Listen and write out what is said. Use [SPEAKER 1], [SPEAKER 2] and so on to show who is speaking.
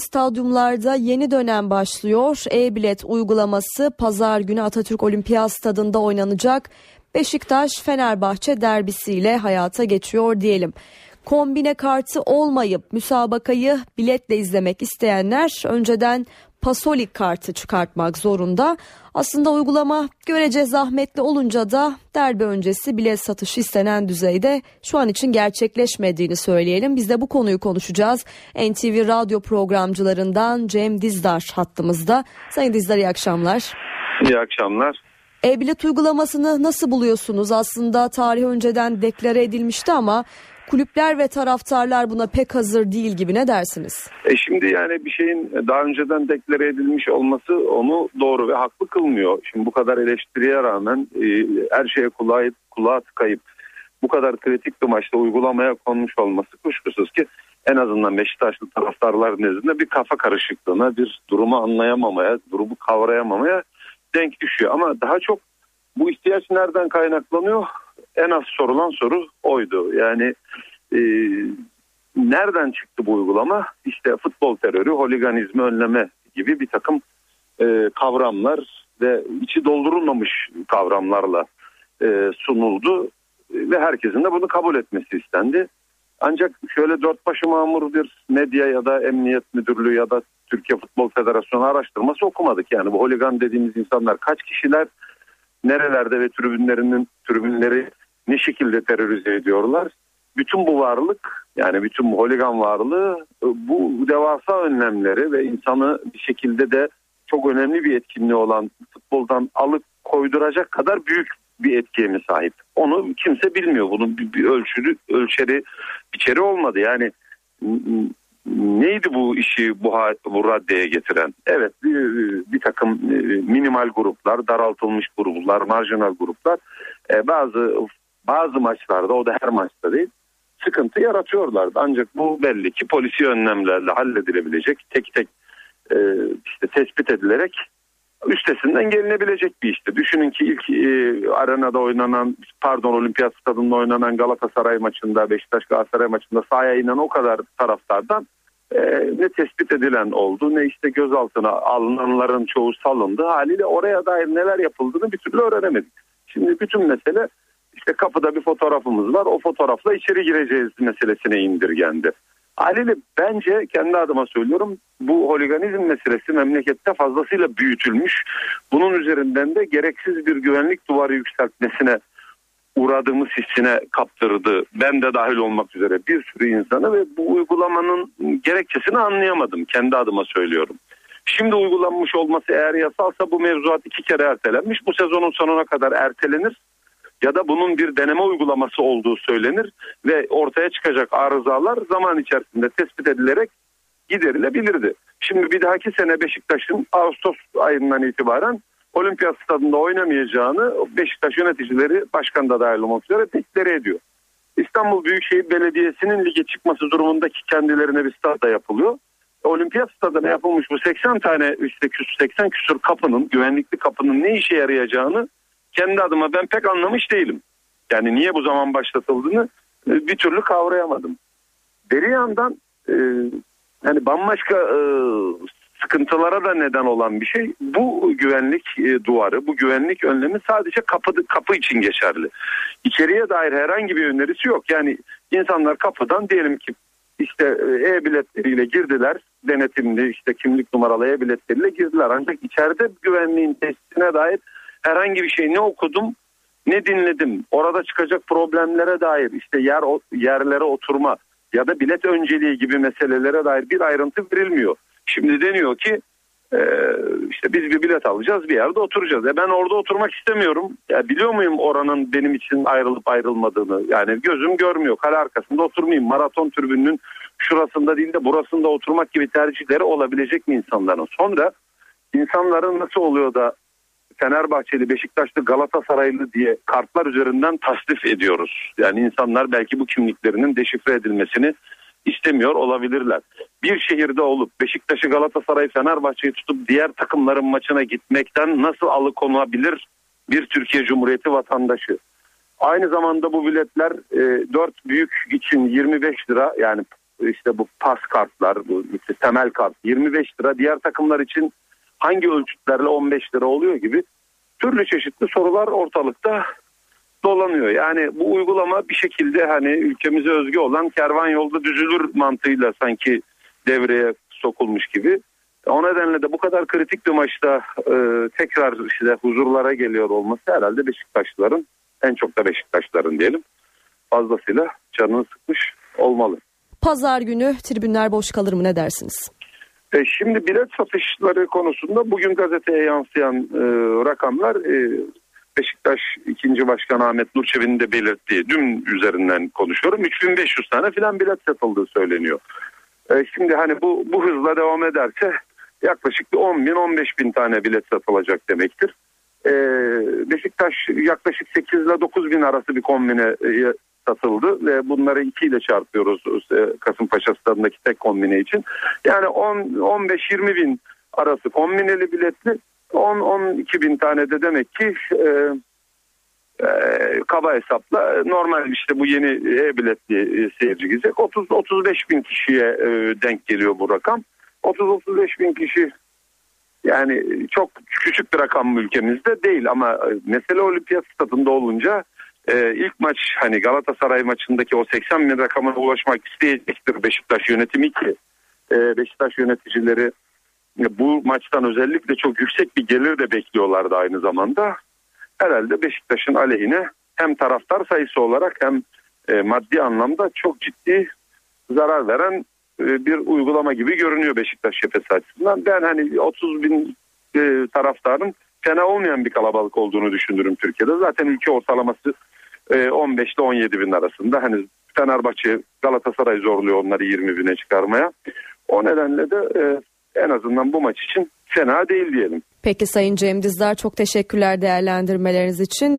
[SPEAKER 1] Stadyumlarda yeni dönem başlıyor. E-bilet uygulaması pazar günü Atatürk Olimpiyat Stadında oynanacak. Beşiktaş Fenerbahçe derbisiyle hayata geçiyor diyelim. Kombine kartı olmayıp müsabakayı biletle izlemek isteyenler önceden Pasolik kartı çıkartmak zorunda. Aslında uygulama görece zahmetli olunca da derbi öncesi bilet satışı istenen düzeyde şu an için gerçekleşmediğini söyleyelim. Biz de bu konuyu konuşacağız. NTV radyo programcılarından Cem Dizdar hattımızda. Sayın Dizdar iyi akşamlar.
[SPEAKER 2] İyi akşamlar.
[SPEAKER 1] E-bilet uygulamasını nasıl buluyorsunuz? Aslında tarih önceden deklare edilmişti ama kulüpler ve taraftarlar buna pek hazır değil gibi ne dersiniz?
[SPEAKER 2] E şimdi yani bir şeyin daha önceden deklare edilmiş olması onu doğru ve haklı kılmıyor. Şimdi bu kadar eleştiriye rağmen e, her şeye kulağı, kulağı tıkayıp bu kadar kritik bir maçta uygulamaya konmuş olması kuşkusuz ki en azından Beşiktaşlı taraftarlar nezdinde bir kafa karışıklığına, bir durumu anlayamamaya, durumu kavrayamamaya denk düşüyor. Ama daha çok bu ihtiyaç nereden kaynaklanıyor? En az sorulan soru oydu. Yani e, nereden çıktı bu uygulama? İşte futbol terörü, holiganizmi önleme gibi bir takım e, kavramlar ve içi doldurulmamış kavramlarla e, sunuldu ve herkesin de bunu kabul etmesi istendi. Ancak şöyle dört başı mamur bir medya ya da emniyet müdürlüğü ya da Türkiye Futbol Federasyonu araştırması okumadık. Yani bu holigan dediğimiz insanlar kaç kişiler, nerelerde ve tribünlerinin tribünleri ne şekilde terörize ediyorlar? Bütün bu varlık yani bütün bu holigan varlığı bu devasa önlemleri ve insanı bir şekilde de çok önemli bir etkinliği olan futboldan alıp koyduracak kadar büyük bir etkiye mi sahip? Onu kimse bilmiyor. Bunun bir, bir ölçülü, ölçeri, biçeri olmadı. Yani neydi bu işi bu, bu raddeye getiren? Evet bir, bir takım e, minimal gruplar, daraltılmış gruplar, marjinal gruplar e, bazı bazı maçlarda o da her maçta değil sıkıntı yaratıyorlardı. Ancak bu belli ki polisi önlemlerle halledilebilecek tek tek e, işte tespit edilerek üstesinden gelinebilecek bir işti. Düşünün ki ilk e, arenada oynanan pardon olimpiyat stadında oynanan Galatasaray maçında Beşiktaş Galatasaray maçında sahaya inen o kadar taraftardan e, ne tespit edilen oldu ne işte gözaltına alınanların çoğu salındı. Haliyle oraya dair neler yapıldığını bir türlü öğrenemedik. Şimdi bütün mesele işte kapıda bir fotoğrafımız var o fotoğrafla içeri gireceğiz meselesine indirgendi. Haliyle bence kendi adıma söylüyorum bu holiganizm meselesi memlekette fazlasıyla büyütülmüş. Bunun üzerinden de gereksiz bir güvenlik duvarı yükseltmesine uğradığımız hissine kaptırdı. Ben de dahil olmak üzere bir sürü insanı ve bu uygulamanın gerekçesini anlayamadım. Kendi adıma söylüyorum. Şimdi uygulanmış olması eğer yasalsa bu mevzuat iki kere ertelenmiş. Bu sezonun sonuna kadar ertelenir ya da bunun bir deneme uygulaması olduğu söylenir ve ortaya çıkacak arızalar zaman içerisinde tespit edilerek giderilebilirdi. Şimdi bir dahaki sene Beşiktaş'ın Ağustos ayından itibaren olimpiyat stadında oynamayacağını Beşiktaş yöneticileri başkan da dahil olmak üzere deklare ediyor. İstanbul Büyükşehir Belediyesi'nin lige çıkması durumundaki kendilerine bir stadda yapılıyor. Olimpiyat stadına yapılmış bu 80 tane işte 80 küsur kapının güvenlikli kapının ne işe yarayacağını kendi adıma ben pek anlamış değilim. Yani niye bu zaman başlatıldığını e, bir türlü kavrayamadım. Beri yandan e, yani bambaşka e, sıkıntılara da neden olan bir şey. Bu güvenlik e, duvarı, bu güvenlik önlemi sadece kapı kapı için geçerli. İçeriye dair herhangi bir önerisi yok. Yani insanlar kapıdan diyelim ki işte e-biletleriyle girdiler. Denetimli işte kimlik numaralı e-biletleriyle girdiler. Ancak içeride güvenliğin testine dair herhangi bir şey ne okudum ne dinledim. Orada çıkacak problemlere dair işte yer yerlere oturma ya da bilet önceliği gibi meselelere dair bir ayrıntı verilmiyor. Şimdi deniyor ki e, işte biz bir bilet alacağız bir yerde oturacağız. E ben orada oturmak istemiyorum. Ya biliyor muyum oranın benim için ayrılıp ayrılmadığını? Yani gözüm görmüyor. Kale arkasında oturmayayım. Maraton tribününün şurasında değil de burasında oturmak gibi tercihleri olabilecek mi insanların? Sonra insanların nasıl oluyor da Fenerbahçeli, Beşiktaşlı, Galatasaraylı diye kartlar üzerinden tasdif ediyoruz. Yani insanlar belki bu kimliklerinin deşifre edilmesini istemiyor olabilirler. Bir şehirde olup Beşiktaş'ı, Galatasaray, Fenerbahçe'yi tutup diğer takımların maçına gitmekten nasıl alıkonabilir bir Türkiye Cumhuriyeti vatandaşı? Aynı zamanda bu biletler e, 4 büyük için 25 lira yani işte bu pas kartlar, bu işte temel kart 25 lira. Diğer takımlar için hangi ölçütlerle 15 lira oluyor gibi türlü çeşitli sorular ortalıkta dolanıyor. Yani bu uygulama bir şekilde hani ülkemize özgü olan kervan yolda düzülür mantığıyla sanki devreye sokulmuş gibi. O nedenle de bu kadar kritik bir maçta e, tekrar işte huzurlara geliyor olması herhalde Beşiktaşlıların en çok da Beşiktaşların diyelim fazlasıyla canını sıkmış olmalı.
[SPEAKER 1] Pazar günü tribünler boş kalır mı ne dersiniz?
[SPEAKER 2] E, şimdi bilet satışları konusunda bugün gazeteye yansıyan e, rakamlar e, Beşiktaş 2. Başkan Ahmet Nurçevi'nin de belirttiği dün üzerinden konuşuyorum 3500 tane filan bilet satıldığı söyleniyor. E, şimdi hani bu, bu hızla devam ederse yaklaşık 10 bin 15 bin tane bilet satılacak demektir. E, Beşiktaş yaklaşık 8 ile 9 bin arası bir kombine e, satıldı ve bunları 2 ile çarpıyoruz Kasımpaşa stadındaki tek kombine için. Yani 15-20 bin arası kombineli biletli 10-12 bin tane de demek ki e, e, kaba hesapla normal işte bu yeni e-biletli e, seyirci gidecek 30-35 bin kişiye e, denk geliyor bu rakam. 30-35 bin kişi yani çok küçük bir rakam ülkemizde değil ama e, mesele olimpiyat stadında olunca e, ilk maç hani Galatasaray maçındaki o 80 bin rakamına ulaşmak isteyecektir Beşiktaş yönetimi ki e, Beşiktaş yöneticileri bu maçtan özellikle çok yüksek bir gelir de bekliyorlardı aynı zamanda. Herhalde Beşiktaş'ın aleyhine hem taraftar sayısı olarak hem e, maddi anlamda çok ciddi zarar veren e, bir uygulama gibi görünüyor Beşiktaş cephesi açısından. Ben hani 30 bin e, taraftarın fena olmayan bir kalabalık olduğunu düşünürüm Türkiye'de. Zaten ülke ortalaması 15 ile 17 bin arasında. Hani Fenerbahçe Galatasaray zorluyor onları 20 bine çıkarmaya. O nedenle de e, en azından bu maç için fena değil diyelim.
[SPEAKER 1] Peki Sayın Cem Dizdar çok teşekkürler değerlendirmeleriniz için.